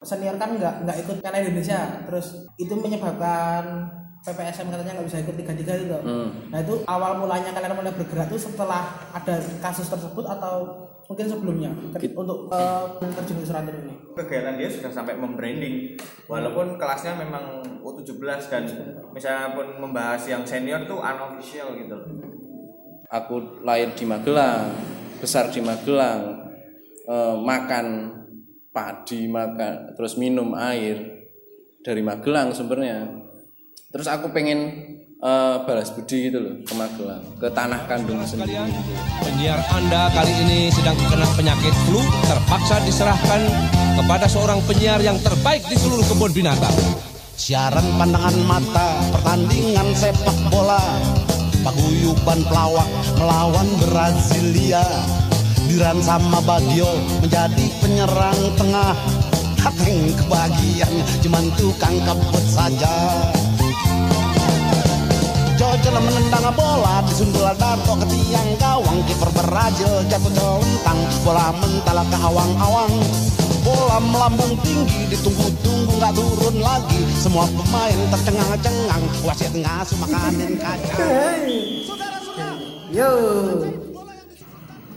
senior kan nggak nggak ikut Piala Indonesia. Terus itu menyebabkan PPSM katanya nggak bisa ikut tiga tiga itu Hmm. nah itu awal mulanya kalian mulai bergerak itu setelah ada kasus tersebut atau mungkin sebelumnya ke- untuk eh, terjun ke ini? Kegiatan dia sudah sampai membranding. Walaupun kelasnya memang U17 dan misalnya pun membahas yang senior tuh unofficial gitu. Aku lahir di Magelang, besar di Magelang, eh, makan padi, makan terus minum air dari Magelang sumbernya. Terus aku pengen eh, balas budi gitu loh ke Magelang, ke tanah kandung sendiri. gitu. Penyiar Anda kali ini sedang terkena penyakit flu, terpaksa diserahkan kepada seorang penyiar yang terbaik di seluruh kebun binatang. Siaran pandangan mata, pertandingan sepak bola Paguyuban pelawak melawan Brasilia Diran sama Bagio menjadi penyerang tengah. Hateng kebagian cuman tukang kebut saja. Jojo menendang bola disundul Darto ke tiang gawang. Kiper berajil jatuh celentang bola mentala ke awang-awang. Bola melambung tinggi ditunggu-tunggu nggak turun lagi. Semua pemain tercengang-cengang wasit ngasuh makanin kacang. Yo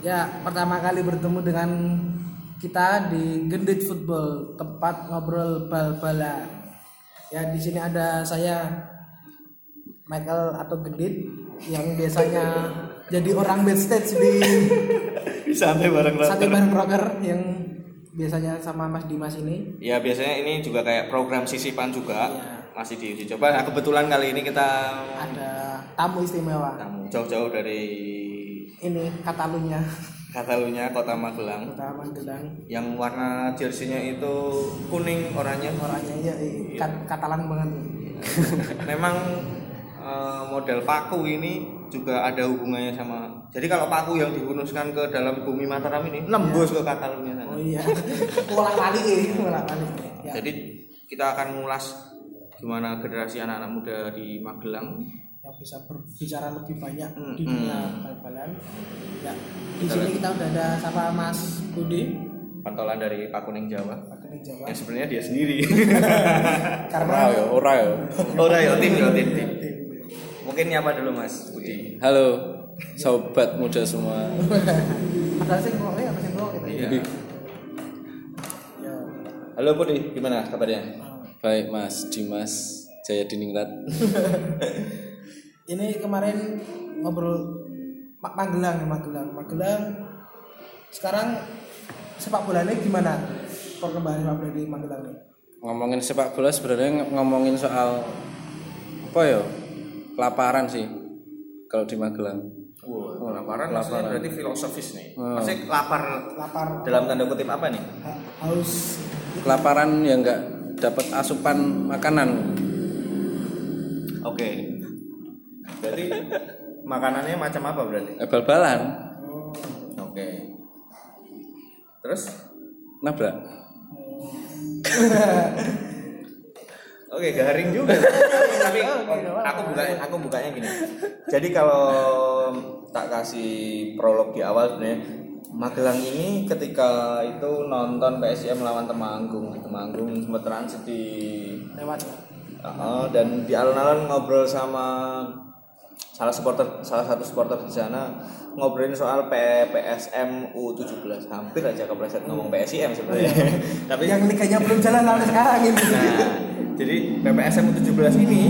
ya pertama kali bertemu dengan kita di Gendit Football tempat ngobrol bal-bala. Ya di sini ada saya Michael atau Gendit yang biasanya jadi orang backstage di santai bareng Sate Bareng Rocker yang biasanya sama Mas Dimas ini. Ya biasanya ini juga kayak program sisipan juga. Iya. masih diuji coba. Nah kebetulan kali ini kita ada tamu istimewa. Tamu jauh-jauh dari ini Katalunya Katalunya kota Magelang. Kota Magelang. Yang warna jersinya itu kuning oranye. Orangnya ya eh, Kat- Katalan banget. Memang eh, model paku ini juga ada hubungannya sama jadi kalau paku yang dihunuskan ke dalam bumi Mataram ini nembus ke Katalunya sana. Oh iya. Ulang balik ini ulang balik ya. jadi kita akan ngulas gimana generasi anak-anak muda di Magelang yang bisa berbicara lebih banyak Hmm, di dunia hmm. bal-balan. Ya di sini kita udah ada sama Mas Budi. Pantolan dari Pak Kuning Jawa. Pak Kening Jawa. Yang sebenarnya dia sendiri. Karena Ora ya, ora ya. ora ya tim ya tim tim. Mungkin nyapa dulu Mas Budi. Halo sobat muda semua. ada sih ngomongnya apa sih ngomong gitu. Iya. Ya halo Budi. Gimana kabarnya? Baik Mas Dimas Jaya Diningrat. ini kemarin ngobrol Pak Magelang Magelang Magelang sekarang sepak bola ini gimana perkembangan sepak bola di Magelang ini Ngomongin sepak bola sebenarnya ng- ngomongin soal apa ya? Kelaparan sih kalau di Magelang. Wow, kelaparan maksudnya berarti filosofis nih. Hmm. Maksudnya lapar lapar dalam tanda kutip apa nih? ha- haus Kelaparan yang nggak dapat asupan makanan. Oke. Berarti makanannya macam apa berarti? Bal-balan. Oke. Terus? Nabrak. Oke, garing juga. Tapi aku buka aku bukanya gini. Jadi kalau tak kasih prolog di awal sebenarnya Magelang ini ketika itu nonton PSIM lawan Temanggung, Temanggung sempat transit di lewat Uh, dan di alun-alun ngobrol sama salah supporter salah satu supporter di sana ngobrolin soal PPSM U17 hampir aja kepleset ngomong PSIM sebenarnya. Tapi yang liganya belum jalan sampai sekarang ini. Nah jadi PPSM U17 ini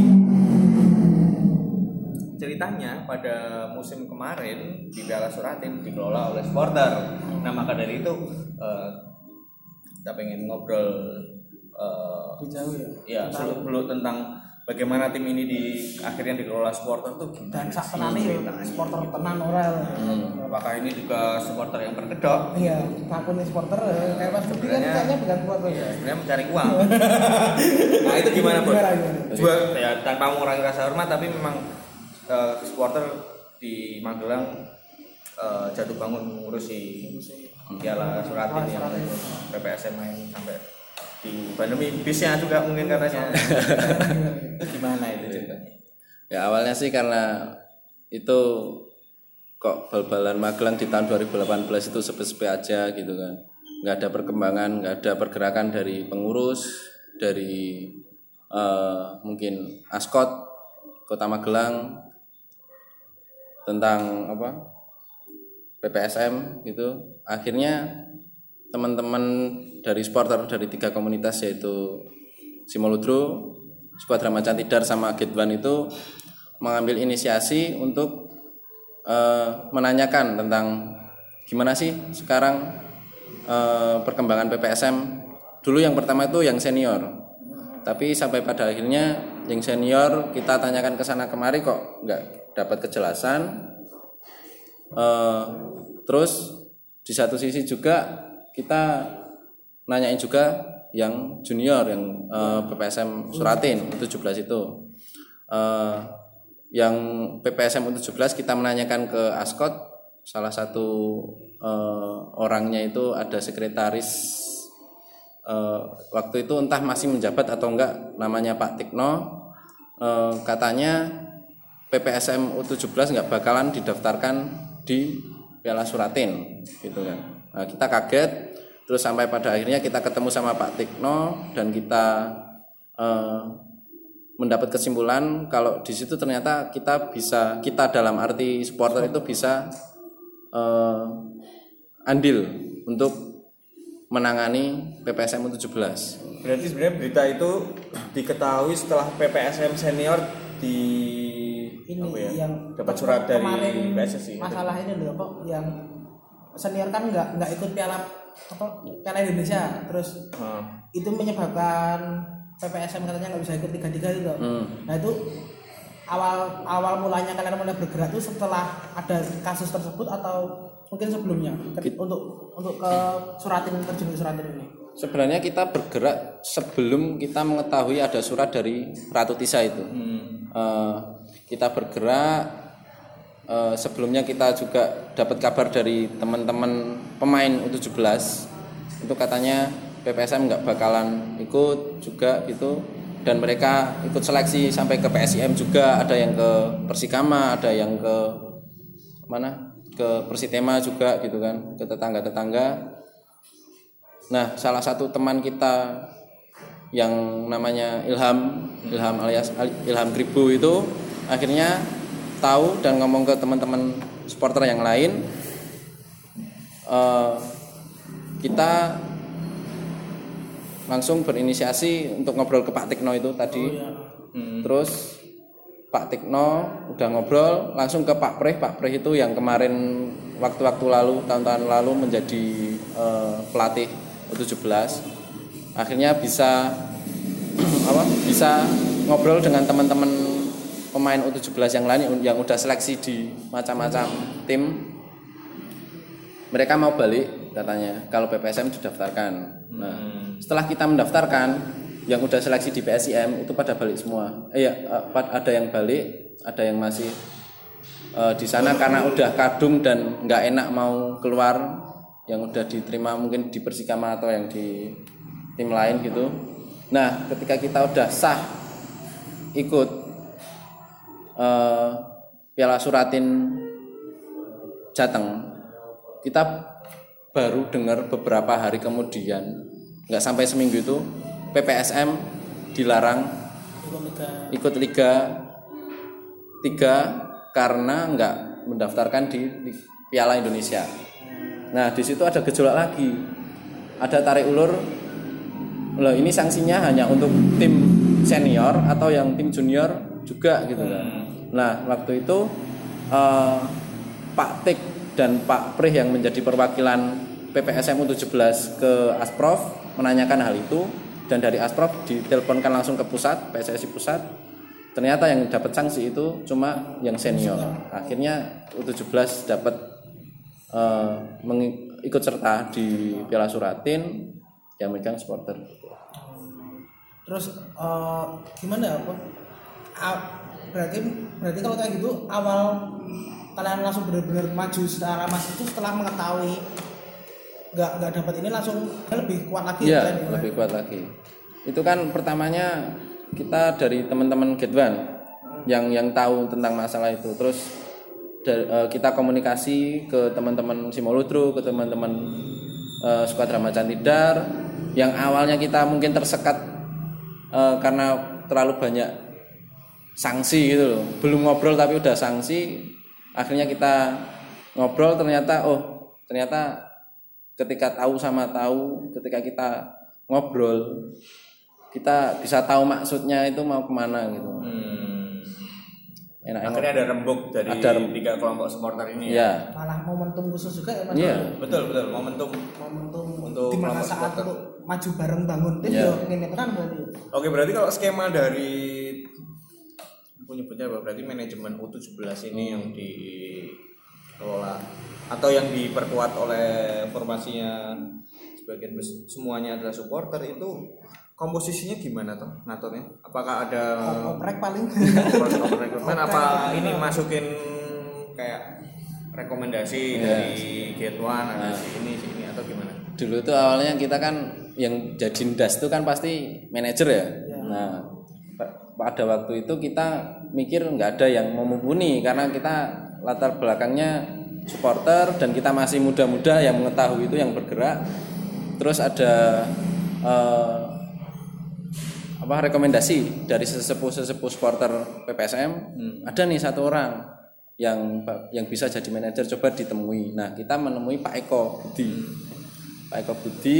ceritanya pada musim kemarin di Piala Suratin dikelola oleh supporter. Nah maka dari itu uh, kita pengen ngobrol uh, jauh ya? ya beluk tentang bagaimana tim ini di akhirnya dikelola supporter tuh dan gimana sak sih? tenane ya ceritanya? supporter tenan oral Hmm, apakah ini juga supporter yang berkedok iya akun supporter eh, kayak Mas Budi kan kayaknya bukan supporter. Ya sebenarnya mencari uang. Nah itu gimana gimana? Juga ya tanpa mengurangi rasa hormat tapi memang eh, supporter di Magelang eh, jatuh bangun mengurusi Piala Suratin yang PPSM main sampai di pandemi bisnya juga mungkin katanya gimana itu ceritanya? Ya awalnya sih karena itu kok bal-balan Magelang di tahun 2018 itu sepi-sepi aja gitu kan. nggak ada perkembangan nggak ada pergerakan dari pengurus dari eh, mungkin askot kota Magelang tentang apa PPSM gitu. Akhirnya teman-teman dari supporter dari tiga komunitas yaitu Simoludro, Skuadra Macan Tidar sama Gitwan itu mengambil inisiasi untuk eh, menanyakan tentang gimana sih sekarang eh, perkembangan PPSM. Dulu yang pertama itu yang senior, tapi sampai pada akhirnya yang senior kita tanyakan ke sana kemari kok nggak dapat kejelasan. Eh, terus di satu sisi juga kita nanyain juga yang junior yang eh, PPSM Suratin 17 itu. Eh, yang PPSM 17 kita menanyakan ke Askot salah satu eh, orangnya itu ada sekretaris eh, waktu itu entah masih menjabat atau enggak namanya Pak Tikno eh, katanya PPSM U17 nggak bakalan didaftarkan di Piala Suratin gitu kan. Nah, kita kaget terus sampai pada akhirnya kita ketemu sama Pak Tikno dan kita eh, mendapat kesimpulan kalau di situ ternyata kita bisa kita dalam arti supporter itu bisa eh, andil untuk menangani PPSM U17. Berarti sebenarnya berita itu diketahui setelah PPSM senior di ini apa ya, yang dapat surat dari PSSI. masalah ini loh apa yang senior kan nggak nggak ikut piala apa piala Indonesia terus Hmm. itu menyebabkan PPSM katanya nggak bisa ikut tiga tiga itu Hmm. nah itu awal awal mulanya kalian mulai bergerak itu setelah ada kasus tersebut atau mungkin sebelumnya Ke- untuk untuk ke suratin terjun ke suratin ini Sebenarnya kita bergerak sebelum kita mengetahui ada surat dari Ratu Tisa itu. Eh, kita bergerak eh, sebelumnya kita juga dapat kabar dari teman-teman pemain U17 itu katanya PPSM nggak bakalan ikut juga gitu. Dan mereka ikut seleksi sampai ke PSIM juga. Ada yang ke Persikama ada yang ke mana? Ke Persitema juga gitu kan. Ke tetangga-tetangga. Nah, salah satu teman kita yang namanya Ilham, Ilham alias Ilham Gribu itu akhirnya tahu dan ngomong ke teman-teman supporter yang lain, eh, kita langsung berinisiasi untuk ngobrol ke Pak Tikno itu tadi. Terus Pak Tikno udah ngobrol langsung ke Pak Preh. Pak Preh itu yang kemarin waktu-waktu lalu tahun-tahun lalu menjadi eh, pelatih U17. Akhirnya bisa apa? Bisa ngobrol dengan teman-teman pemain U17 yang lain yang udah seleksi di macam-macam tim. Mereka mau balik katanya kalau PPSM didaftarkan. Nah, setelah kita mendaftarkan yang udah seleksi di PSIM itu pada balik semua. Eh, ya, eh, ada yang balik, ada yang masih eh, di sana karena udah kadung dan nggak enak mau keluar yang udah diterima mungkin di Persikama atau yang di tim lain gitu. Nah, ketika kita udah sah ikut eh, Piala Suratin Jateng, kita baru dengar beberapa hari kemudian, nggak sampai seminggu itu PPSM dilarang ikut Liga 3 karena nggak mendaftarkan di, di Piala Indonesia. Nah, di situ ada gejolak lagi. Ada tarik ulur. Loh, ini sanksinya hanya untuk tim senior atau yang tim junior juga gitu kan. Nah, waktu itu eh, Pak Tik dan Pak Prih yang menjadi perwakilan PPSM U17 ke Asprof menanyakan hal itu dan dari Asprof diteleponkan langsung ke pusat PSSI pusat. Ternyata yang dapat sanksi itu cuma yang senior. Akhirnya U17 dapat mengi- ikut serta di Piala Suratin yang megang supporter. Terus eh, gimana ya apa A- berarti berarti kalau kayak gitu awal kalian langsung benar-benar maju secara mas itu setelah mengetahui nggak nggak dapat ini langsung lebih kuat lagi Iya, kan? lebih kuat lagi. Itu kan pertamanya kita dari teman-teman Getwan yang yang tahu tentang masalah itu. Terus da- eh, kita komunikasi ke teman-teman Simoludro, ke teman-teman eh, skuadra Macan Tidar yang awalnya kita mungkin tersekat eh, karena terlalu banyak sanksi gitu loh belum ngobrol tapi udah sanksi akhirnya kita ngobrol ternyata oh ternyata ketika tahu sama tahu ketika kita ngobrol kita bisa tahu maksudnya itu mau ke mana gitu Hmm. enak Akhirnya ada rembuk dari Ada rembuk. tiga kelompok supporter ini. ya malah momentum khusus juga ya mas Iya. Betul betul momentum. momentum Untuk di mana kelompok saat supporter. untuk maju bareng bangun tim Iya. ini kan berarti Oke berarti kalau skema dari nyebutnya apa? Berarti manajemen U17 ini yang dikelola atau yang diperkuat oleh formasinya sebagian semuanya adalah supporter itu komposisinya gimana tuh natornya? Apakah ada oprek paling rekrutmen apa ini masukin kayak rekomendasi dari Gate One ada si ini si ini atau gimana? dulu tuh awalnya kita kan yang jadi das itu kan pasti manajer ya. Nah, pa- pada waktu itu kita mikir nggak ada yang mau mumpuni karena kita latar belakangnya supporter dan kita masih muda-muda yang mengetahui itu yang bergerak. Terus ada eh, apa rekomendasi dari sesepuh-sesepuh supporter PPSM ada nih satu orang yang yang bisa jadi manajer coba ditemui. Nah, kita menemui Pak Eko Budi. Pak Eko Budi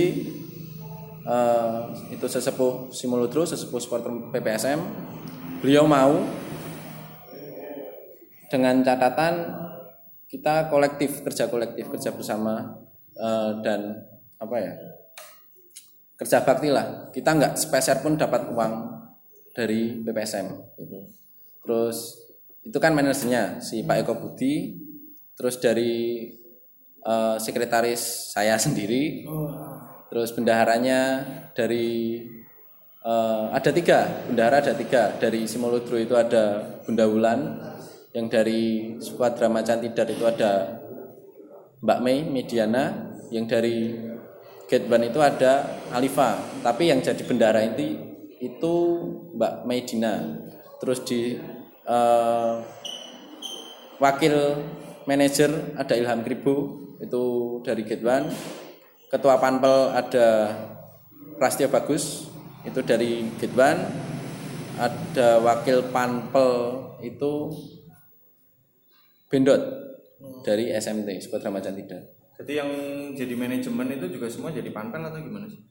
eh, itu sesepuh Simuludro, sesepuh supporter PPSM. Beliau mau dengan catatan kita kolektif kerja kolektif kerja bersama eh, dan apa ya kerja bakti lah kita nggak sepeser pun dapat uang dari BPSM gitu. terus itu kan manajernya si Pak Eko Budi terus dari eh, sekretaris saya sendiri terus bendaharanya dari eh, ada tiga bendahara ada tiga. Dari Simoludro itu ada Bunda Wulan yang dari Skuadra Macan Tidar itu ada Mbak Mei Mediana yang dari One itu ada Alifa tapi yang jadi bendara itu itu Mbak Medina terus di eh, wakil manajer ada Ilham Kribo itu dari One ketua panpel ada Prastio Bagus itu dari One ada wakil panpel itu Bendot dari SMT Skuadra Macan Tidar Jadi yang jadi manajemen itu juga semua jadi panpel atau gimana sih?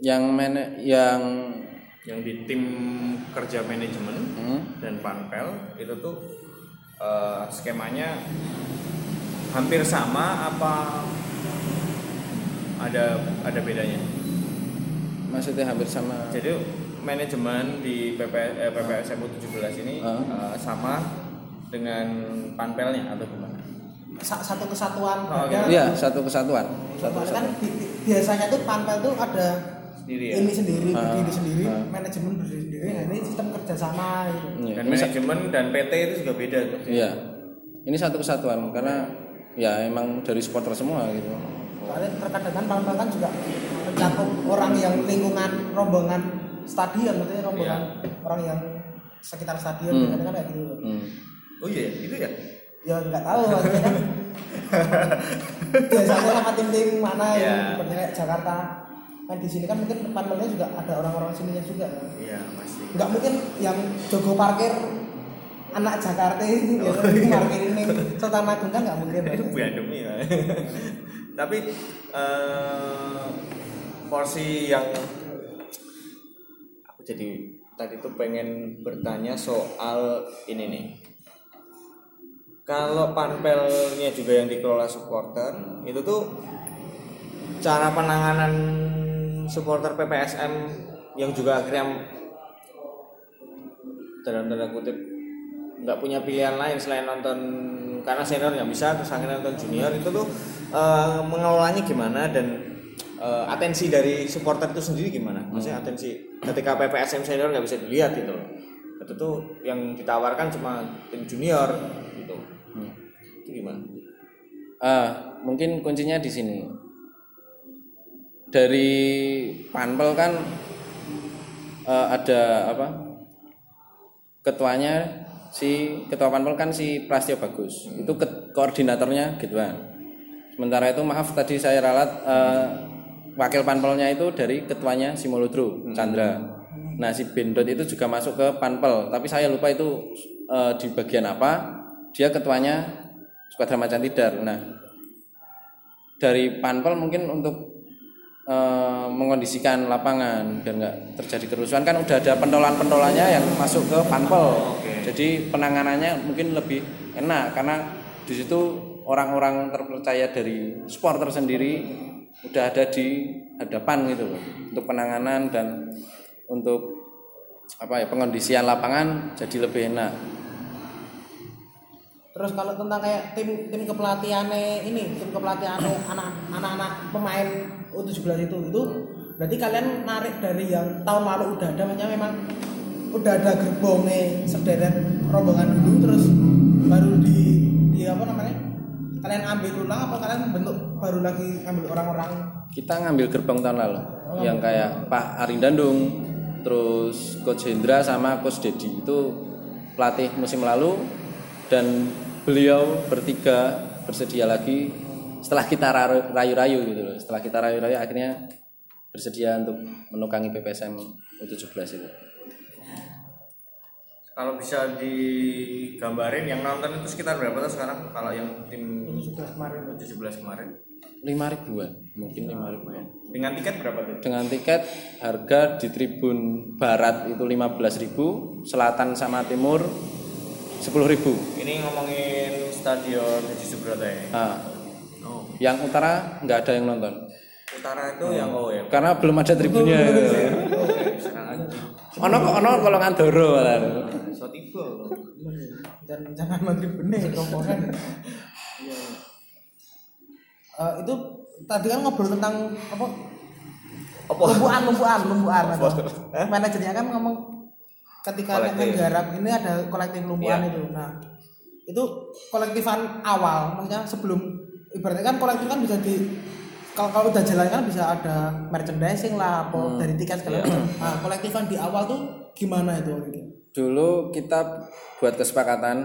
yang mana yang Yang di tim kerja manajemen hmm, dan panpel itu tuh eh, skemanya hampir sama apa ada ada bedanya? maksudnya hampir sama Jadi manajemen di PP, eh, PPSM 17 ini Ah. eh, sama dengan panpelnya atau gimana? Sa- satu kesatuan Oh, ada Iya, satu kesatuan. Satu kan bi- biasanya tuh panpel tuh ada Sendiri ya? ini sendiri, Ah, berdiri sendiri, ah. manajemen berdiri sendiri. Nah, ini sistem kerjasama gitu. Iya, Dan ini sa- manajemen dan PT itu juga beda tuh. Iya. Ini satu kesatuan karena ya emang dari supporter semua gitu. Terkadang kan panpel kan juga mencakup orang yang lingkungan rombongan stadion, maksudnya rombongan orang yang sekitar stadion, Hmm. kadang kan kayak gitu. Hmm. Oh iya, itu ya? Ya nggak tahu, maksudnya kan biasanya sama tim-tim mana Iya. yang kayak Jakarta. Kan di sini kan mungkin panpelnya juga ada orang-orang sininya juga. kan. Iya, pasti. nggak mungkin yang jogo parkir anak Jakarta ini Oh, gitu, iya. parkir ini Sultan Agung kan nggak mungkin itu bukan demi ya. Tapi eh, porsi yang aku jadi tadi tuh pengen bertanya soal ini nih. Kalau panpelnya juga yang dikelola supporter, itu tuh cara penanganan supporter PPSM yang juga akhirnya dalam tanda kutip nggak punya pilihan lain selain nonton karena senior nggak bisa terus akhirnya nonton junior itu tuh eh, mengelolanya gimana dan eh, atensi dari supporter itu sendiri gimana? Maksudnya atensi ketika PPSM senior nggak bisa dilihat gitu loh. Itu tuh yang ditawarkan cuma tim junior gitu. Itu gimana? Ah, mungkin kuncinya di sini. Dari panpel kan eh, ada apa? Ketuanya si ketua panpel kan si Prastio Bagus. Itu ke- koordinatornya gitu kan. Sementara itu maaf tadi saya ralat eh, wakil panpelnya itu dari ketuanya Simoludro Chandra. Nah si Bendot itu juga masuk ke panpel. Tapi saya lupa itu eh, di bagian apa. Dia ketuanya Squadra Macan Tidar. Nah dari panpel mungkin untuk eh, mengondisikan lapangan biar nggak terjadi kerusuhan. Kan udah ada pentolan-pentolannya yang masuk ke panpel jadi penanganannya mungkin lebih enak karena di situ orang-orang terpercaya dari supporter sendiri udah ada di hadapan gitu loh untuk penanganan dan untuk apa ya pengondisian lapangan jadi lebih enak. Terus kalau tentang kayak tim tim kepelatihannya ini, tim kepelatihannya anak anak-anak pemain U17 itu itu berarti kalian narik dari yang tahun lalu udah ada memang udah ada gerbongnya sederet rombongan dulu terus baru di di apa namanya? Kalian ambil ulang apa kalian bentuk baru lagi ambil orang-orang? Kita ngambil gerbang tahun lalu yang kayak Pak Arin Dandung terus Coach Hendra sama Coach Dedi itu pelatih musim lalu dan beliau bertiga bersedia lagi setelah kita rayu- rayu-rayu gitu loh. Setelah kita rayu-rayu akhirnya bersedia untuk menukangi PPSM U17 itu Kalau bisa digambarin yang nonton itu sekitar berapa tuh sekarang kalau yang tim U17 kemarin. 17 kemarin? lima ribuan mungkin lima ribuan Dengan tiket berapa tuh? dengan tiket harga di tribun barat itu 15.000 selatan sama timur 10.000 Ini ngomongin stadion Haji Subroto ya. nah, Oh. yang utara nggak ada yang nonton Utara itu yang oh ya. karena belum ada tribunnya aja. ono kok ono kalau ngandoro malah So tiba. dan jangan maghrib benih rombongan Eh, itu tadi kan ngobrol tentang apa Apa? lumpuan lumpuan lumpuan manajernya kan ngomong ketika Kolektif. menggarap ini ada kolektif lumpuan Iya. itu nah itu kolektifan awal maksudnya sebelum ibaratnya kan kolektif kan bisa di kalau kalau udah jalan kan bisa ada merchandising lah apa Hmm. dari tiket segala Iya. macam. Nah kolektifan di awal tuh gimana itu? Dulu kita buat kesepakatan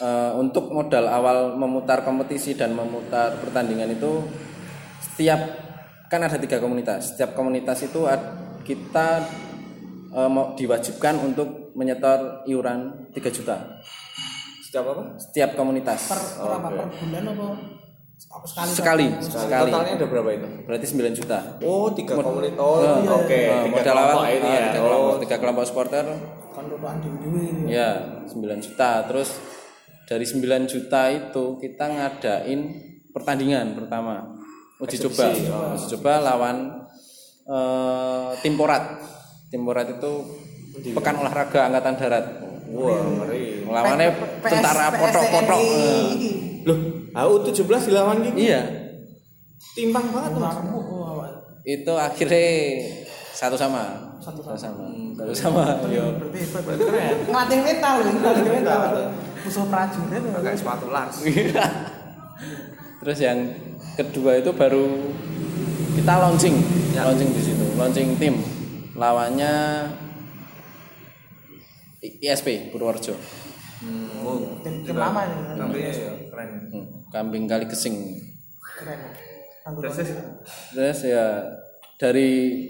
eh, untuk modal awal memutar kompetisi dan memutar pertandingan itu setiap kan ada tiga komunitas. Setiap komunitas itu ad- kita mau diwajibkan untuk menyetor iuran 3 juta. Setiap apa? setiap komunitas. Per, per apa? Per bulan apa apa sekali sekali sekali Totalnya ada berapa itu? berarti 9 juta Oh, tiga komunitas. Oh, Eh, oke. eh, Tiga modal kelompok awal ini eh, ya. tiga kelompok, Oh, tiga kelompok supporter kan lupuan dewi Ya, 9 juta. Terus dari 9 juta itu kita ngadain pertandingan pertama. Uji coba. Uji coba lawan eh, tim Porat. Tim Porat itu pekan olahraga angkatan darat. Wah, ngeri. Lawannya tentara potok-potok. Eh, Loh, AU 17 dilawan gitu. Iya. Timbang banget tuh. Mas. Itu akhirnya satu sama. Satu sama. Satu sama. Yo. ngelatih mental loh ngelatih mental musuh prajurit Pakai sepatu Lars. Terus yang kedua itu baru kita launching, launching di situ, launching tim. Lawannya I- ISP Purworejo, Hmm, oh, tim tim lama ini tapi ya, keren. Hmm, kambing kali kesing. Terus terus. Ya dari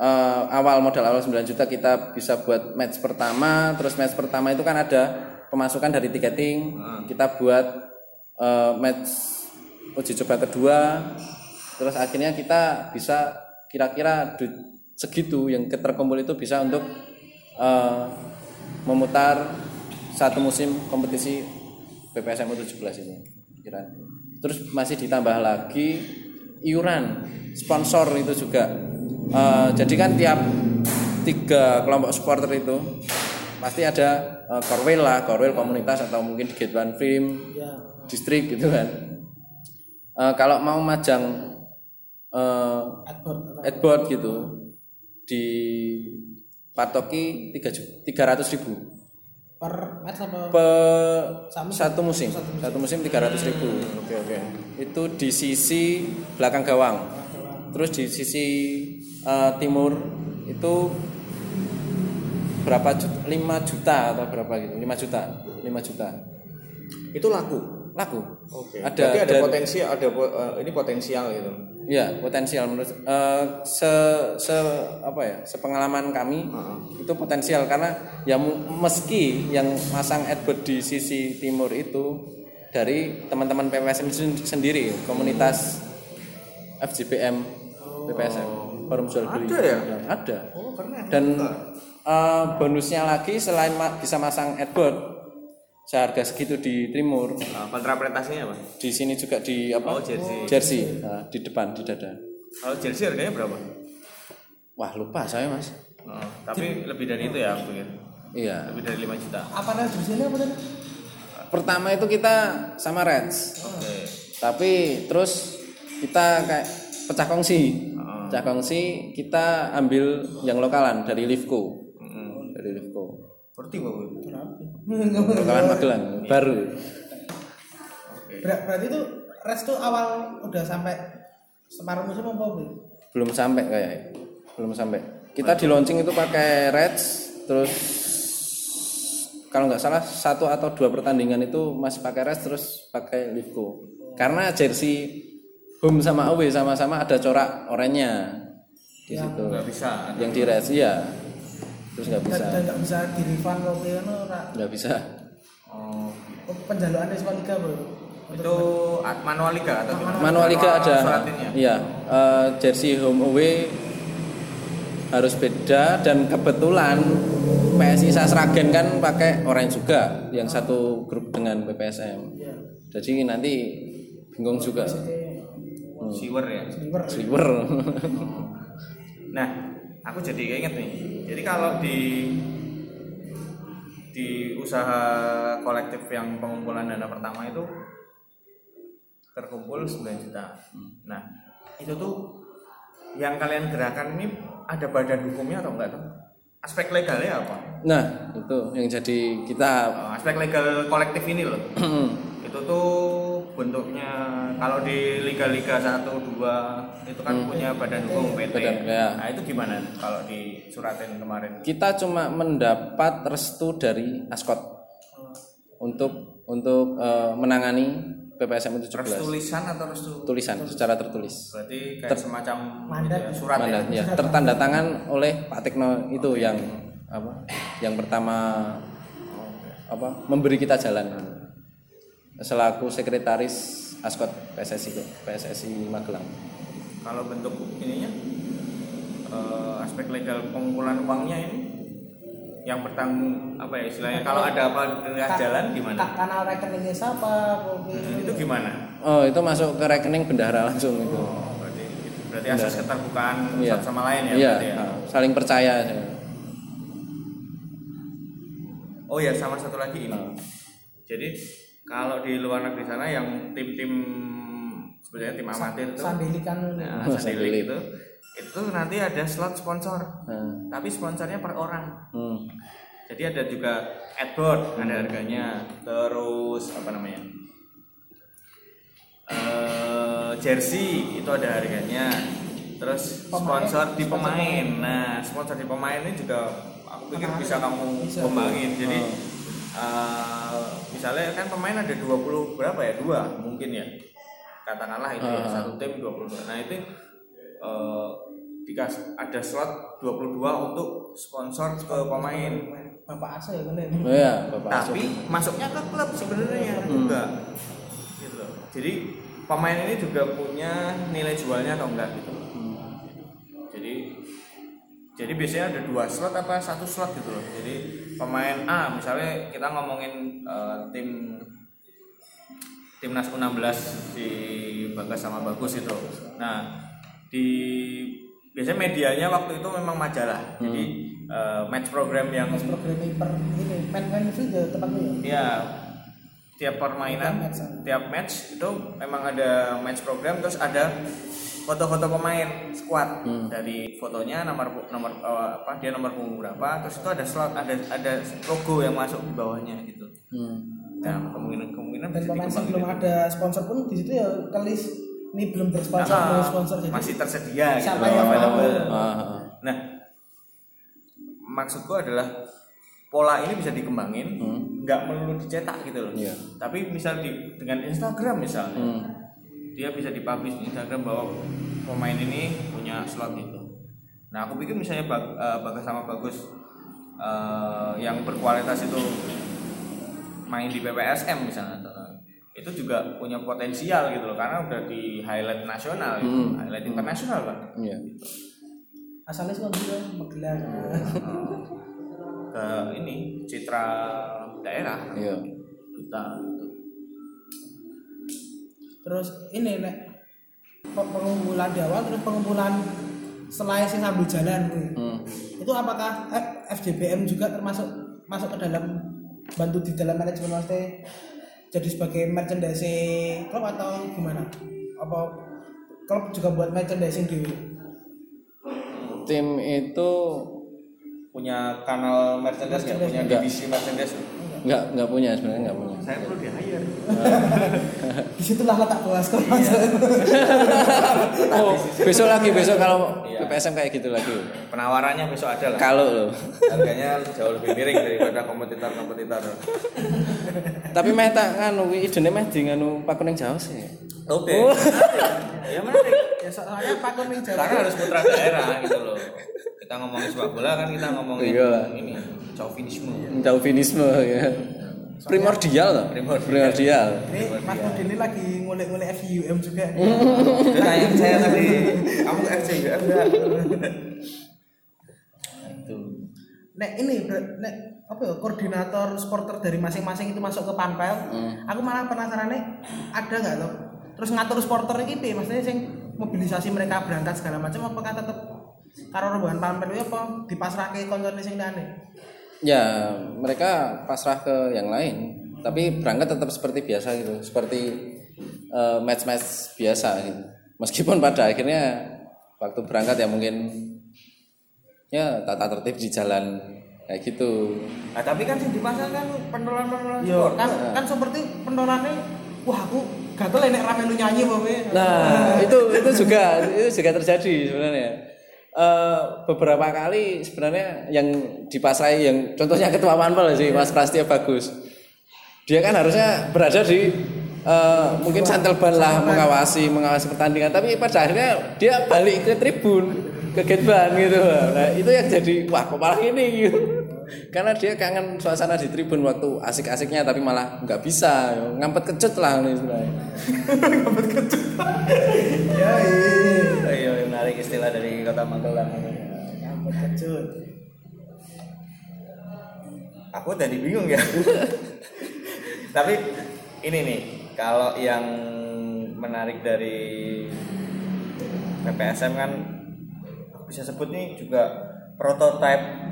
eh, awal modal awal 9 juta kita bisa buat match pertama, terus match pertama itu kan ada pemasukan dari tiketing, kita buat eh, match uji coba kedua, terus akhirnya kita bisa kira-kira segitu yang terkumpul itu bisa untuk eh, memutar satu musim kompetisi PPSM U17 itu kira. Terus masih ditambah lagi iuran sponsor itu juga. Eh, jadi kan tiap tiga kelompok supporter itu pasti ada uh, korwil lah, korwil komunitas atau mungkin di Gate One Film, ya distrik gitu kan. Eh, kalau mau majang eh, adboard adboard gitu di patoki tiga ratus ribu per match apa? Per Satu satu musim. Satu musim. Tiga ratus ribu. Oke oke. Itu di sisi belakang gawang. Terus di sisi eh, timur itu berapa juta? 5 juta atau berapa gitu. 5 juta. 5 juta. Itu laku. laku. Oke. ada Berarti ada dan- potensi, ada eh, ini potensial gitu. Iya, potensial menurut eh, se se apa ya? Sepengalaman kami itu potensial karena ya meski yang masang advert di sisi timur itu dari teman-teman PPSM sen- sendiri, komunitas FJPM PPSM, forum jual beli. Ada ya? Ada. Oh, keren. Dan eh, bonusnya lagi selain ma- bisa masang advert seharga segitu di timur, Nah, kontrapretasinya apa? di sini juga di apa? Oh, jersey. Jersey, nah, di depan di dada. Kalau jersey harganya berapa? Wah lupa saya mas. Oh, tapi lebih dari itu ya aku pikir. Iya. Lebih dari 5 juta. Apa namanya jersey apa tadi? Pertama itu kita sama Reds, Oke. tapi terus kita kayak pecah kongsi. Oh. Pecah kongsi kita ambil yang lokalan dari Livco, Mm. dari Livco. Berarti bagus. Lokalan Magelang baru. Ber- berarti itu rest tuh awal udah sampai separuh musim apa belum? Belum sampai kayak, belum sampai. Kita di launching itu pakai Reds, terus kalau nggak salah satu atau dua pertandingan itu masih pakai Reds terus pakai Livco. Karena jersey home sama away sama-sama ada corak oranye di situ. Nggak bisa. Yang di Reds iya. Terus nggak bisa, nggak bisa di refund ora. nggak bisa. Oh, Penjaluan Espa Liga bro. itu at- manual liga atau gimana? Manual Liga ada. Iya, eh, jersey home away harus beda dan kebetulan PSI Sasragen kan pakai orange juga yang satu grup dengan PPSM. Iya. Jadi nanti bingung juga. Siwer ya. Sliver. Sliver. Nah, aku jadi keinget nih. Jadi kalau di di usaha kolektif yang pengumpulan dana pertama itu terkumpul 9 juta. Nah, itu tuh yang kalian gerakan ini ada badan hukumnya atau enggak tuh? Aspek legalnya apa? nah, itu yang jadi kita Uh, aspek legal kolektif ini loh. itu tuh bentuknya kalau di liga-liga 1 2 itu kan punya badan hukum PT. Badan, ya. Nah, itu gimana kalau di suratin kemarin? kita cuma mendapat restu dari Askot untuk untuk eh, menangani PPSM 17. Restu tulisan atau restu Tulisan secara tertulis. berarti kayak semacam Mandat. ya, surat Mandat, ya. ya, tertanda tangan oleh Pak Tekno itu yang apa? Yang pertama apa? Memberi kita jalan. Selaku sekretaris Askot PSSI PSSI Magelang. Kalau bentuk ininya eh, aspek legal pengumpulan uangnya ini yang bertanggung apa ya istilahnya kalau ada apa dengan jalan gimana? Ka- kanal rekeningnya siapa? Hmm, itu gimana? Oh, itu masuk ke rekening bendahara langsung itu. Oh, berarti berarti asas keterbukaan Iya. satu sama lain ya Iya, berarti ya. nah, saling percaya. Oh ya sama satu lagi ini. Nah. Jadi kalau di luar negeri sana yang tim-tim sebenarnya tim amatir itu Sandilikan nah, Oh, Sandilik itu itu nanti ada slot sponsor. Nah, Tapi sponsornya per orang. hmm. Jadi ada juga adboard ada harganya. Terus apa namanya? Eh, jersey itu ada harganya. Terus sponsor di pemain. Nah, sponsor di pemain ini juga aku pikir bisa kamu Bisa. kembangin. Jadi eh, misalnya kan pemain ada 20 berapa ya? Dua mungkin ya. Katakanlah itu ya, Ah. satu tim 22. Nah, itu eh, dikasih ada slot 22 untuk sponsor ke pemain. Bapak Asa ya bener. Oh ya, Bapak. Tapi masuknya ke klub sebenarnya juga. Gitu loh. Jadi pemain ini juga punya nilai jualnya atau enggak gitu. Jadi biasanya ada dua slot apa satu slot gitu loh. Jadi pemain A misalnya kita ngomongin eh, tim timnas U16 di Bagas sama Bagus itu. Nah, di biasanya medianya waktu itu memang majalah. Jadi eh, match program yang Program per ini main main itu juga tempatnya ya. ya tiap permainan match. tiap match itu memang ada match program terus ada foto-foto pemain squad dari fotonya nomor nomor eh, apa dia nomor punggung berapa terus itu ada slot ada ada logo yang masuk di bawahnya gitu Hmm. nah kemungkinan kemungkinan Dan pemain dikembangin sebelum itu. ada sponsor pun di situ ya kelis ini belum bersponsor Ah, belum sponsor jadi masih tersedia gitu Siapa loh, yang mau? ah. nah maksudku adalah pola ini bisa dikembangin nggak melulu dicetak gitu loh Iya. tapi misal di dengan Instagram misalnya Hmm. Dia bisa dipublish di Instagram bahwa pemain ini punya slot itu nah aku pikir misalnya Bag- eh, bagas sama bagus eh, yang berkualitas itu main di PPSM misalnya itu juga punya potensial gitu loh karena udah di highlight nasional gitu. highlight internasional pak Iya. asalnya sih juga Magelang ke ini citra daerah Iya. kita. Terus ini nek pe- pengumpulan di awal terus pengumpulan setelah sih sambil jalan. Hmm. itu apakah F- FJBM juga termasuk masuk ke dalam bantu di dalam manajemen maksudnya jadi sebagai merchandise klub atau gimana apa klub juga buat merchandising di Tim itu punya kanal merchandise nggak punya Enggak. divisi merchandise nggak nggak punya sebenarnya nggak punya. saya perlu di hire di situlah letak kelas kok Oh, besok lagi besok kalau Iya. PPSM kayak gitu lagi. penawarannya besok ada lah Kalau loh. harganya jauh lebih miring daripada kompetitor-kompetitor Tapi meh tak nganu idene meh di nganu Pak Kuning Jawa sih. oke Oh. ya menarik ya soalnya Pak Kuning Jawa karena harus putra daerah gitu loh kita ngomongin sepak bola kan kita ngomongin Iya lah. ini chauvinisme Chauvinisme ya. Primordial loh. Primordial. Primordial. ini Mas Budi ini lagi ngulik-ngulik FUM juga tanya saya tadi kamu ke FCUM enggak itu Nek ini nek apa ya koordinator supporter dari masing-masing itu masuk ke panpel. Aku malah penasaran nih ada nggak loh. Terus ngatur supporter iki piye? Maksudnya sing mobilisasi mereka berangkat segala macam apakah tetap karo rombongan panpel itu apa dipasrahke koncone sing liyane? Ya, mereka pasrah ke yang lain. Tapi berangkat tetap seperti biasa gitu, seperti eh, match-match biasa gitu. Meskipun pada akhirnya waktu berangkat ya mungkin ya tata tertib di jalan kayak gitu. nah tapi kan sih dipasang kan pentolan-pentolan Yo supporter. kan kan seperti pendolane wah aku gatel nek rame lu nyanyi bae. Nah, itu itu juga itu juga terjadi sebenarnya. Eh, beberapa kali sebenarnya yang dipasrai yang contohnya ketua Manpel sih Mas Prastio bagus. Dia kan harusnya berada di eh, mungkin santelban lah mengawasi mengawasi pertandingan. Tapi pada akhirnya dia balik ke tribun ke gateban gitu. Nah itu yang jadi wah kok malah ini? Gitu karena dia kangen suasana di tribun waktu asik-asiknya tapi malah nggak bisa. Ngampet kecut lah nih sebenarnya. Ya iya. iya menarik istilah dari kota Magelang. Ampun kecut. aku tadi bingung ya. Tapi ini nih kalau yang menarik dari PPSM kan bisa sebut nih juga prototipe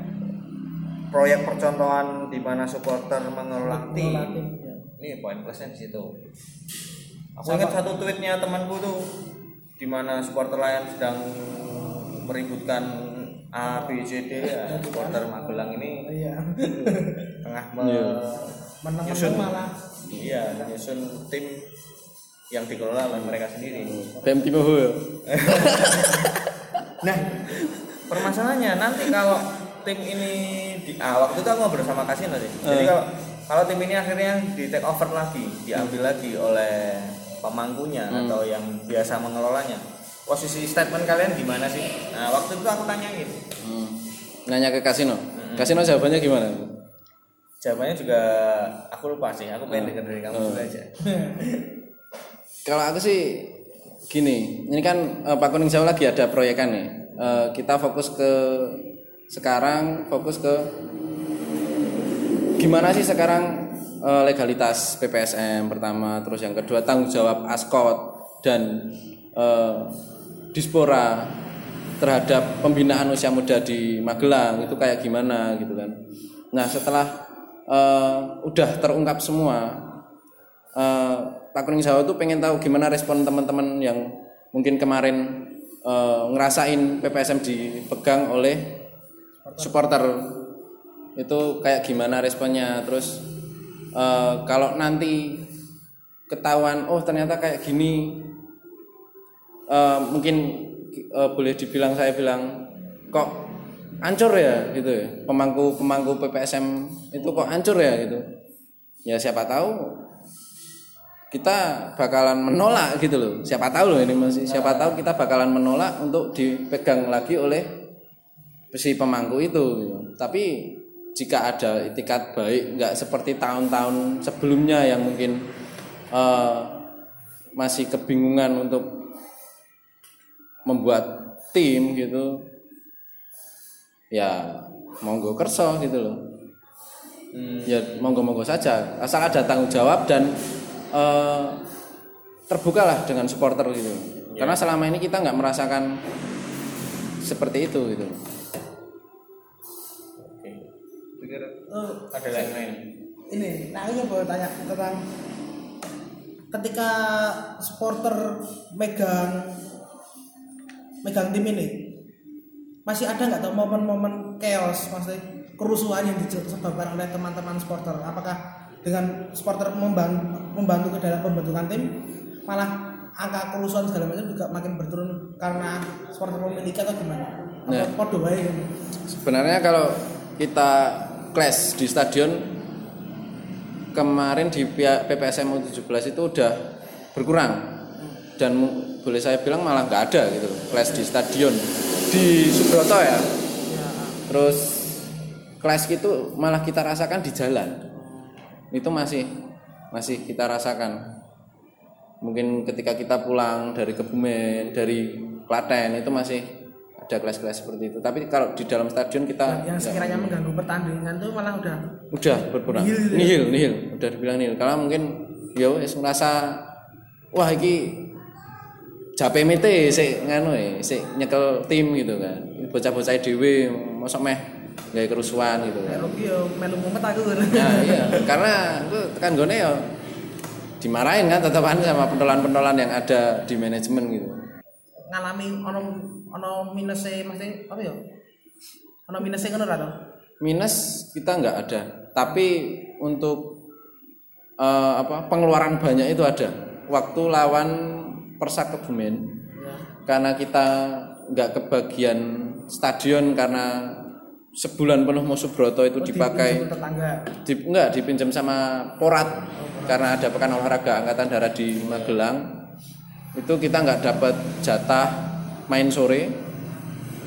proyek percontohan di mana supporter mengelola tim. Mengelola tim, ya. ini poin plusnya di situ. Aku ingat satu tweetnya temanku tuh di mana supporter lain sedang meributkan A B C D ya supporter Magelang ini. Iya. tengah Menang-menang menyusun malah. Iya menyusun tim yang dikelola oleh mereka sendiri. BM Timoho ya. nah permasalahannya nanti kalau tim ini di ah, waktu itu aku ngobrol sama Kasino sih. Jadi kalau kalau tim ini akhirnya di take over lagi diambil lagi oleh pemangkunya atau yang biasa mengelolanya posisi statement kalian gimana sih nah waktu itu aku tanyain Hmm. Nanya ke kasino. Kasino jawabannya gimana? jawabannya juga aku lupa sih aku pengen dengar dari kamu dulu aja Kalau aku sih gini, ini kan eh, Pak Kuning Jawa lagi ada proyekan nih. Eh, kita fokus ke sekarang fokus ke gimana sih sekarang eh, legalitas PPSM pertama, terus yang kedua tanggung jawab Askot dan eh, Dispora terhadap pembinaan usia muda di Magelang. Itu kayak gimana gitu kan. Nah setelah eh, udah terungkap semua eh, Pak Kuning Jawa tuh pengen tahu gimana respon teman-teman yang mungkin kemarin eh, ngerasain PPSM dipegang oleh supporter. Itu kayak gimana responnya? Terus eh, kalau nanti ketahuan oh ternyata kayak gini eh, mungkin eh, boleh dibilang saya bilang kok hancur ya gitu ya pemangku pemangku PPSM itu kok hancur ya gitu ya siapa tahu kita bakalan menolak gitu loh. Siapa tahu loh ini masih siapa tahu kita bakalan menolak untuk dipegang lagi oleh si pemangku itu. gitu. Tapi jika ada itikat baik, nggak seperti tahun-tahun sebelumnya yang mungkin eh, masih kebingungan untuk membuat tim gitu, ya monggo kerso gitu loh. Ya monggo-monggo saja, asal ada tanggung jawab dan eh, terbukalah dengan supporter gitu. Karena selama ini kita nggak merasakan seperti itu gitu. Pikir Oh, ada lain-lain. ini nah ini mau tanya tentang ketika supporter megang megang tim ini masih ada nggak tuh momen-momen chaos maksudnya kerusuhan yang disebabkan oleh teman-teman supporter apakah dengan supporter membantu, membantu ke dalam pembentukan tim malah angka kerusuhan segala macam juga makin berturun karena supporter memiliki atau gimana? Nah. Podo gitu? Sebenarnya kalau kita clash di stadion kemarin di PPSM U17 itu udah berkurang dan boleh saya bilang malah nggak ada gitu clash di stadion di Subroto ya. Terus clash itu malah kita rasakan di jalan. Itu masih masih kita rasakan. Mungkin ketika kita pulang dari Kebumen, dari Klaten itu masih ada kelas-kelas seperti itu. Tapi kalau di dalam stadion kita yang nggak- sekiranya mengganggu pertandingan tuh malah udah udah berkurang. Nihil gitu ya? Nihil, nihil, udah dibilang nihil. Karena mungkin ya wis ngerasa wah iki JPMT sik nganu e, sik nyekel tim gitu kan. Bocah-bocah dhewe mosok meh gawe kerusuhan gitu kan. Yo melu mumet aku. Nah, iya, karena itu tekan gone ya dimarahin kan tetepan sama pentolan-pentolan yang ada di manajemen gitu. Ngalami ono ono minusnya maksudnya apa ya? Ono minusnya ora to? Minus kita nggak ada, tapi untuk eh, apa pengeluaran banyak itu ada. Waktu lawan Persak Kebumen, Ya. karena kita nggak kebagian stadion karena sebulan penuh musuh Broto itu dipakai Pinjam tetangga. di, enggak dipinjam sama Porat karena ada pekan olahraga angkatan darat di Magelang itu kita nggak dapat jatah main sore.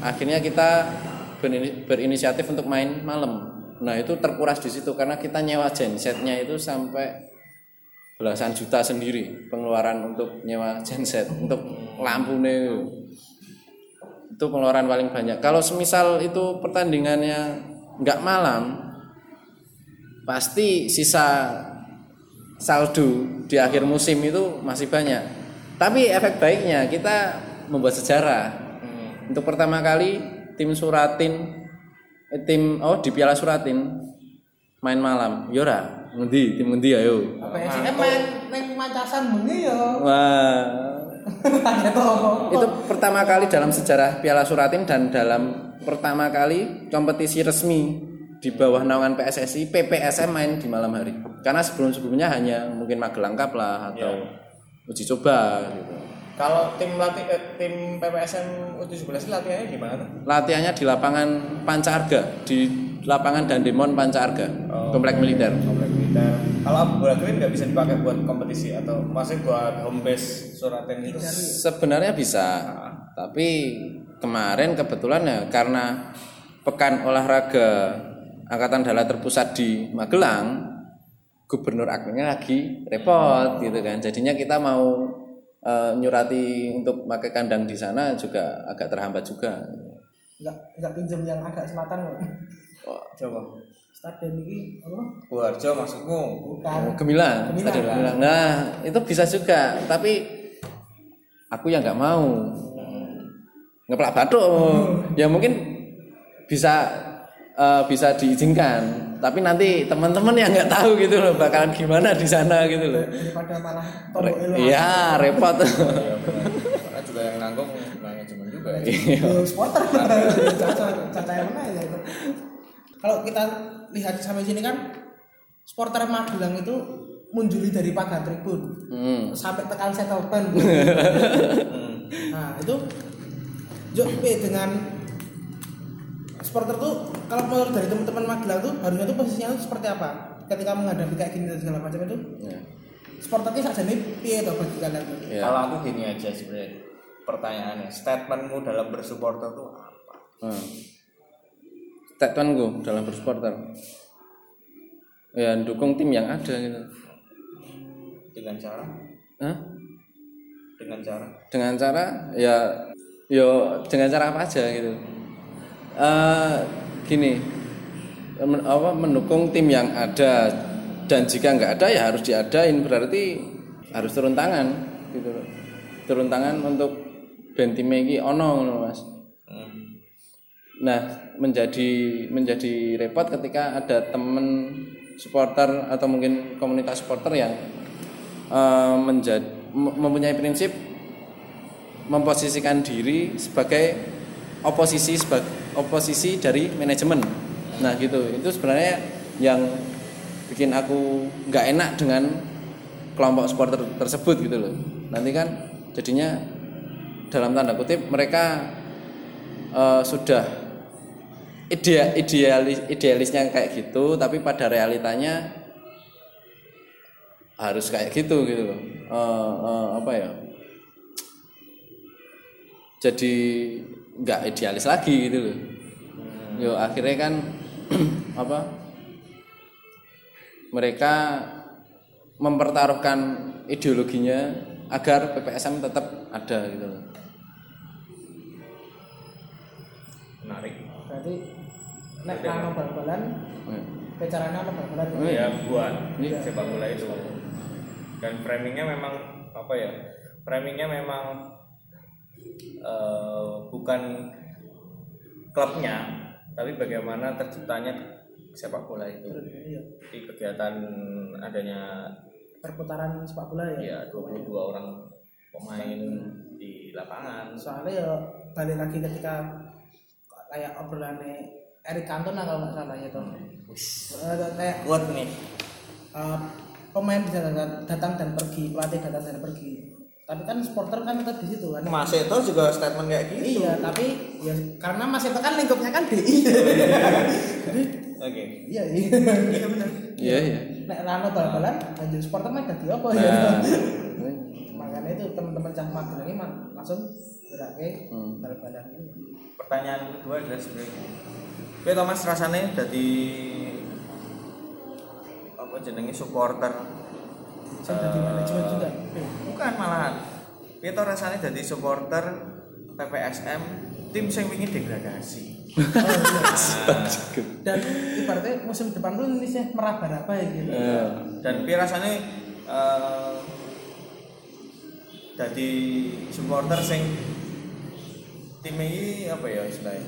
Akhirnya kita berini- berinisiatif untuk main malam. Nah itu terkuras di situ karena kita nyewa gensetnya itu sampai belasan juta sendiri pengeluaran untuk nyewa genset untuk lampu itu pengeluaran paling banyak. Kalau semisal itu pertandingannya nggak malam pasti sisa saldo di akhir musim itu masih banyak. Tapi efek baiknya kita membuat sejarah. Untuk pertama kali tim Suratin eh, tim oh di Piala Suratin main malam. Yora, ngendi tim ngendi ayo. Apa ya sih? Eh main neng macasan bengi ya. Wah, itu pertama kali dalam sejarah Piala Suratin dan dalam pertama kali kompetisi resmi di bawah naungan PSSI PPSM main di malam hari karena sebelum-sebelumnya hanya mungkin Magelang Cup lah atau uji coba gitu. Kalau tim latih eh, tim PPSM U17 latihannya di mana tuh? latihannya di lapangan Panca Arga di lapangan Dandemon Panca Arga komplek militer Komplek militer. Kalau bola green nggak bisa dipakai buat kompetisi atau masih buat home base Suratin itu? sebenarnya bisa tapi kemarin kebetulan ya karena pekan olahraga angkatan darat terpusat di Magelang gubernur akhirnya lagi repot gitu kan jadinya kita mau eh, nyurati untuk pakai kandang di sana juga agak terhambat juga Enggak enggak pinjam yang agak selatan kok. Oh, Coba. Stadion ini apa? Buarjo maksudmu? Bukan. Gemilang, Gemilang. Stadion Gemilang. Nah, itu bisa juga, tapi aku yang nggak mau ngeplak batuk. Ya mungkin bisa eh, bisa diizinkan, tapi nanti teman-teman yang nggak tahu gitu loh bakalan gimana di sana gitu loh. Daripada malah elo. Iya, repot. Karena juga yang nanggung manajemen juga ya. Yo, supporter caca yang mana ya itu. Kalau kita lihat sampai sini kan supporter Magelang itu munjuli dari pagar tribun Hmm. sampai tekan settlement. nah itu Jo P dengan supporter tuh kalau menurut dari teman-teman Magelang tuh harusnya tuh posisinya tuh seperti apa ketika menghadapi kayak gini dan segala macam itu Ya. supporter ki sakjane piye to bagi kalian tuh? ya Kalau aku gini aja sebenarnya pertanyaannya, statementmu dalam bersupporter itu apa? hmm. statementku dalam bersupporter ya dukung tim yang ada gitu Dengan cara Hah? dengan cara dengan cara ya yo dengan cara apa aja gitu Eh gini. Men- apa mendukung tim yang ada. Dan jika nggak ada ya harus diadain. Berarti harus turun tangan gitu loh. Turun tangan untuk band tim iki ono mas. Hmm. Nah, menjadi menjadi repot ketika ada temen supporter atau mungkin komunitas supporter yang eh, menjadi mem- mempunyai prinsip memposisikan diri sebagai oposisi sebagai oposisi dari manajemen. Nah, gitu. Itu sebenarnya yang bikin aku nggak enak dengan kelompok supporter tersebut gitu loh. Nanti kan jadinya dalam tanda kutip mereka eh, sudah idea idealis idealisnya kayak gitu tapi pada realitanya harus kayak gitu gitu loh Eh, eh, apa ya jadi nggak idealis lagi gitu loh yo akhirnya kan apa mereka mempertaruhkan ideologinya agar PPSM tetap ada gitu loh menarik. Berarti nek kano bal-balan bicaranya apa bal-balan? Oh, iya. Ya buat Iya. sepak bola itu. Dan framingnya memang apa ya? Framingnya memang eh, bukan klubnya, tapi bagaimana terciptanya sepak bola itu. Iya. Di kegiatan adanya Perputaran sepak bola ya. ya 22 orang pemain di lapangan. Soalnya ya balik lagi ketika kayak obrolannya Eric Cantona kalau nggak salah ya toh. Eh, kayak Buat nih. eh, pemain bisa datang dan pergi, pelatih datang dan pergi. Tapi kan supporter kan tetap di situ kan. Mas Eto juga statement kayak gitu. Iya, tapi ya karena Mas itu kan lingkupnya kan DI. Jadi Oke. iya iya. Iya benar. iya iya Nek rano bal-balan lanjut supporter mah dadi apa ya? nah Makanya itu teman-teman cah magelang ini mah langsung berake Hmm. bal-balan ini. Pertanyaan kedua adalah sebenarnya Oke Thomas rasanya jadi apa jenenge supporter Saya jadi eh, manajemen juga. Bukan malahan. To rasanya jadi supporter PPSM tim sing wingi degradasi. Dan ibaratnya musim depan tuh Indonesia meraba-raba ya gitu. Eh, Dan piye rasanya eh jadi supporter sing tim ini apa ya istilahnya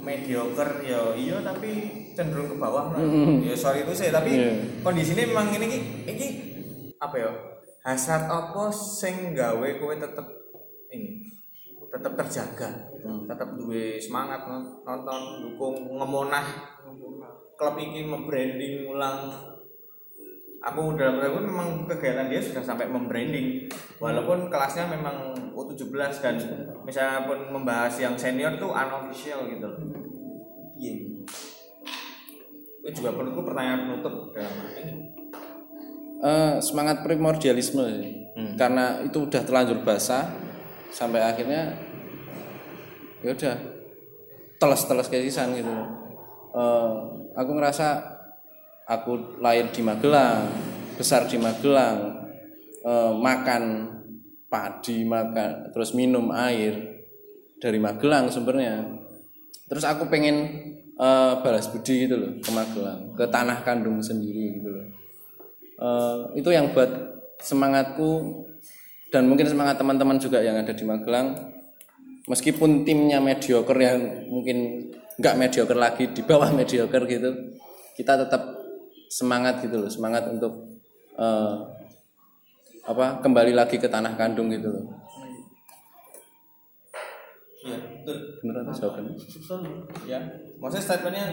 mediocre ya iya tapi cenderung ke bawah lah. Mm. ya sorry itu sih tapi Iya. kondisinya memang ini ki ini apa ya hasrat apa sing gawe kowe tetep ini tetep terjaga tetep duwe semangat no- nonton dukung ngemonah. Klub ini membranding ulang. Aku dalam pun memang kegiatan dia sudah sampai membranding. Walaupun kelasnya memang U17 dan misalnya pun membahas yang senior tuh unofficial gitu iya. Itu juga menurutku pertanyaan penutup dalam hal ini eh, semangat primordialisme. Sih. karena itu udah terlanjur basah sampai akhirnya ya udah teles-teles kayak sisan gitu. Eh, aku ngerasa aku lahir di Magelang besar di Magelang eh, makan padi makan terus minum air dari Magelang sumbernya. Terus aku pengen eh, balas budi gitu loh ke Magelang ke tanah kandung sendiri gitu loh Eh, itu yang buat semangatku dan mungkin semangat teman-teman juga yang ada di Magelang. Meskipun timnya mediocre yang mungkin nggak mediocre lagi di bawah mediocre gitu. Kita tetap semangat gitu loh semangat untuk eh, apa kembali lagi ke tanah kandung gitu loh. Iya betul. Bener atau jawabannya? Ya. Maksudnya statementnya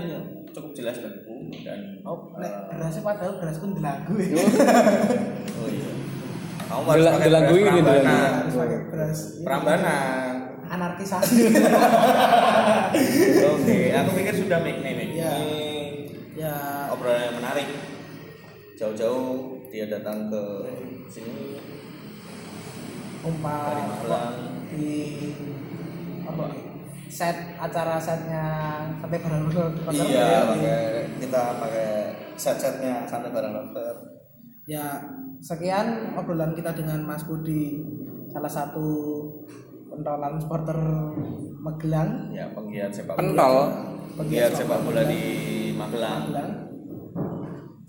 cukup jelas dan dan Oh, nek berasnya padahal beras pun dilagu ya. oh iya kamu harus Dela- pakai delagu ini, delagu. Harus pakai beras. ini. Prambanan Anarkisasi. oke aku pikir sudah make nih Iya. ini ya, obrolan yang menarik jauh-jauh dia datang ke sini dari umpah di apa set acara setnya sampai barang Rocker iya pakai kita pakai set-setnya santai bareng dokter ya sekian obrolan kita dengan Mas Budi salah satu pentolan supporter Magelang. Ya penggiat sepak bola. Pentol. penggiat sepak bola. di Magelang. Magelang.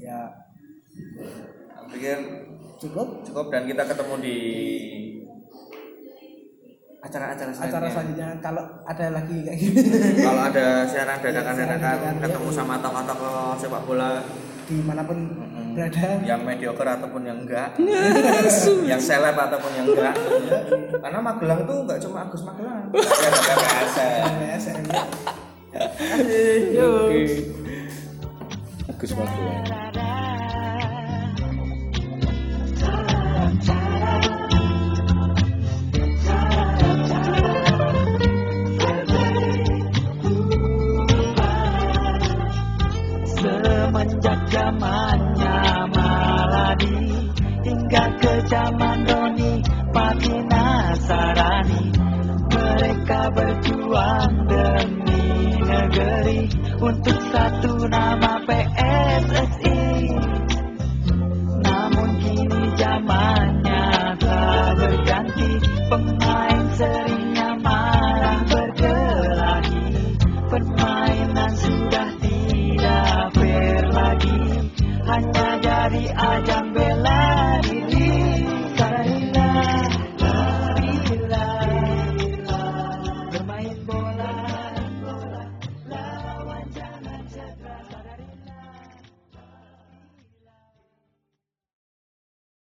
Ya. Aku pikir cukup? cukup dan kita ketemu di acara-acara acara selanjutnya. selanjutnya kalau ada lagi kayak gini. Kalau ada siaran dadakan-dadakan dadakan, ketemu ya. sama tokoh-tokoh sepak bola. Di mana pun berada. Yang mediocre ataupun yang enggak, yang seleb ataupun yang enggak. Karena Magelang tuh enggak cuma Agus Magelang, tapi ada PPSN. PSN Agus Magelang.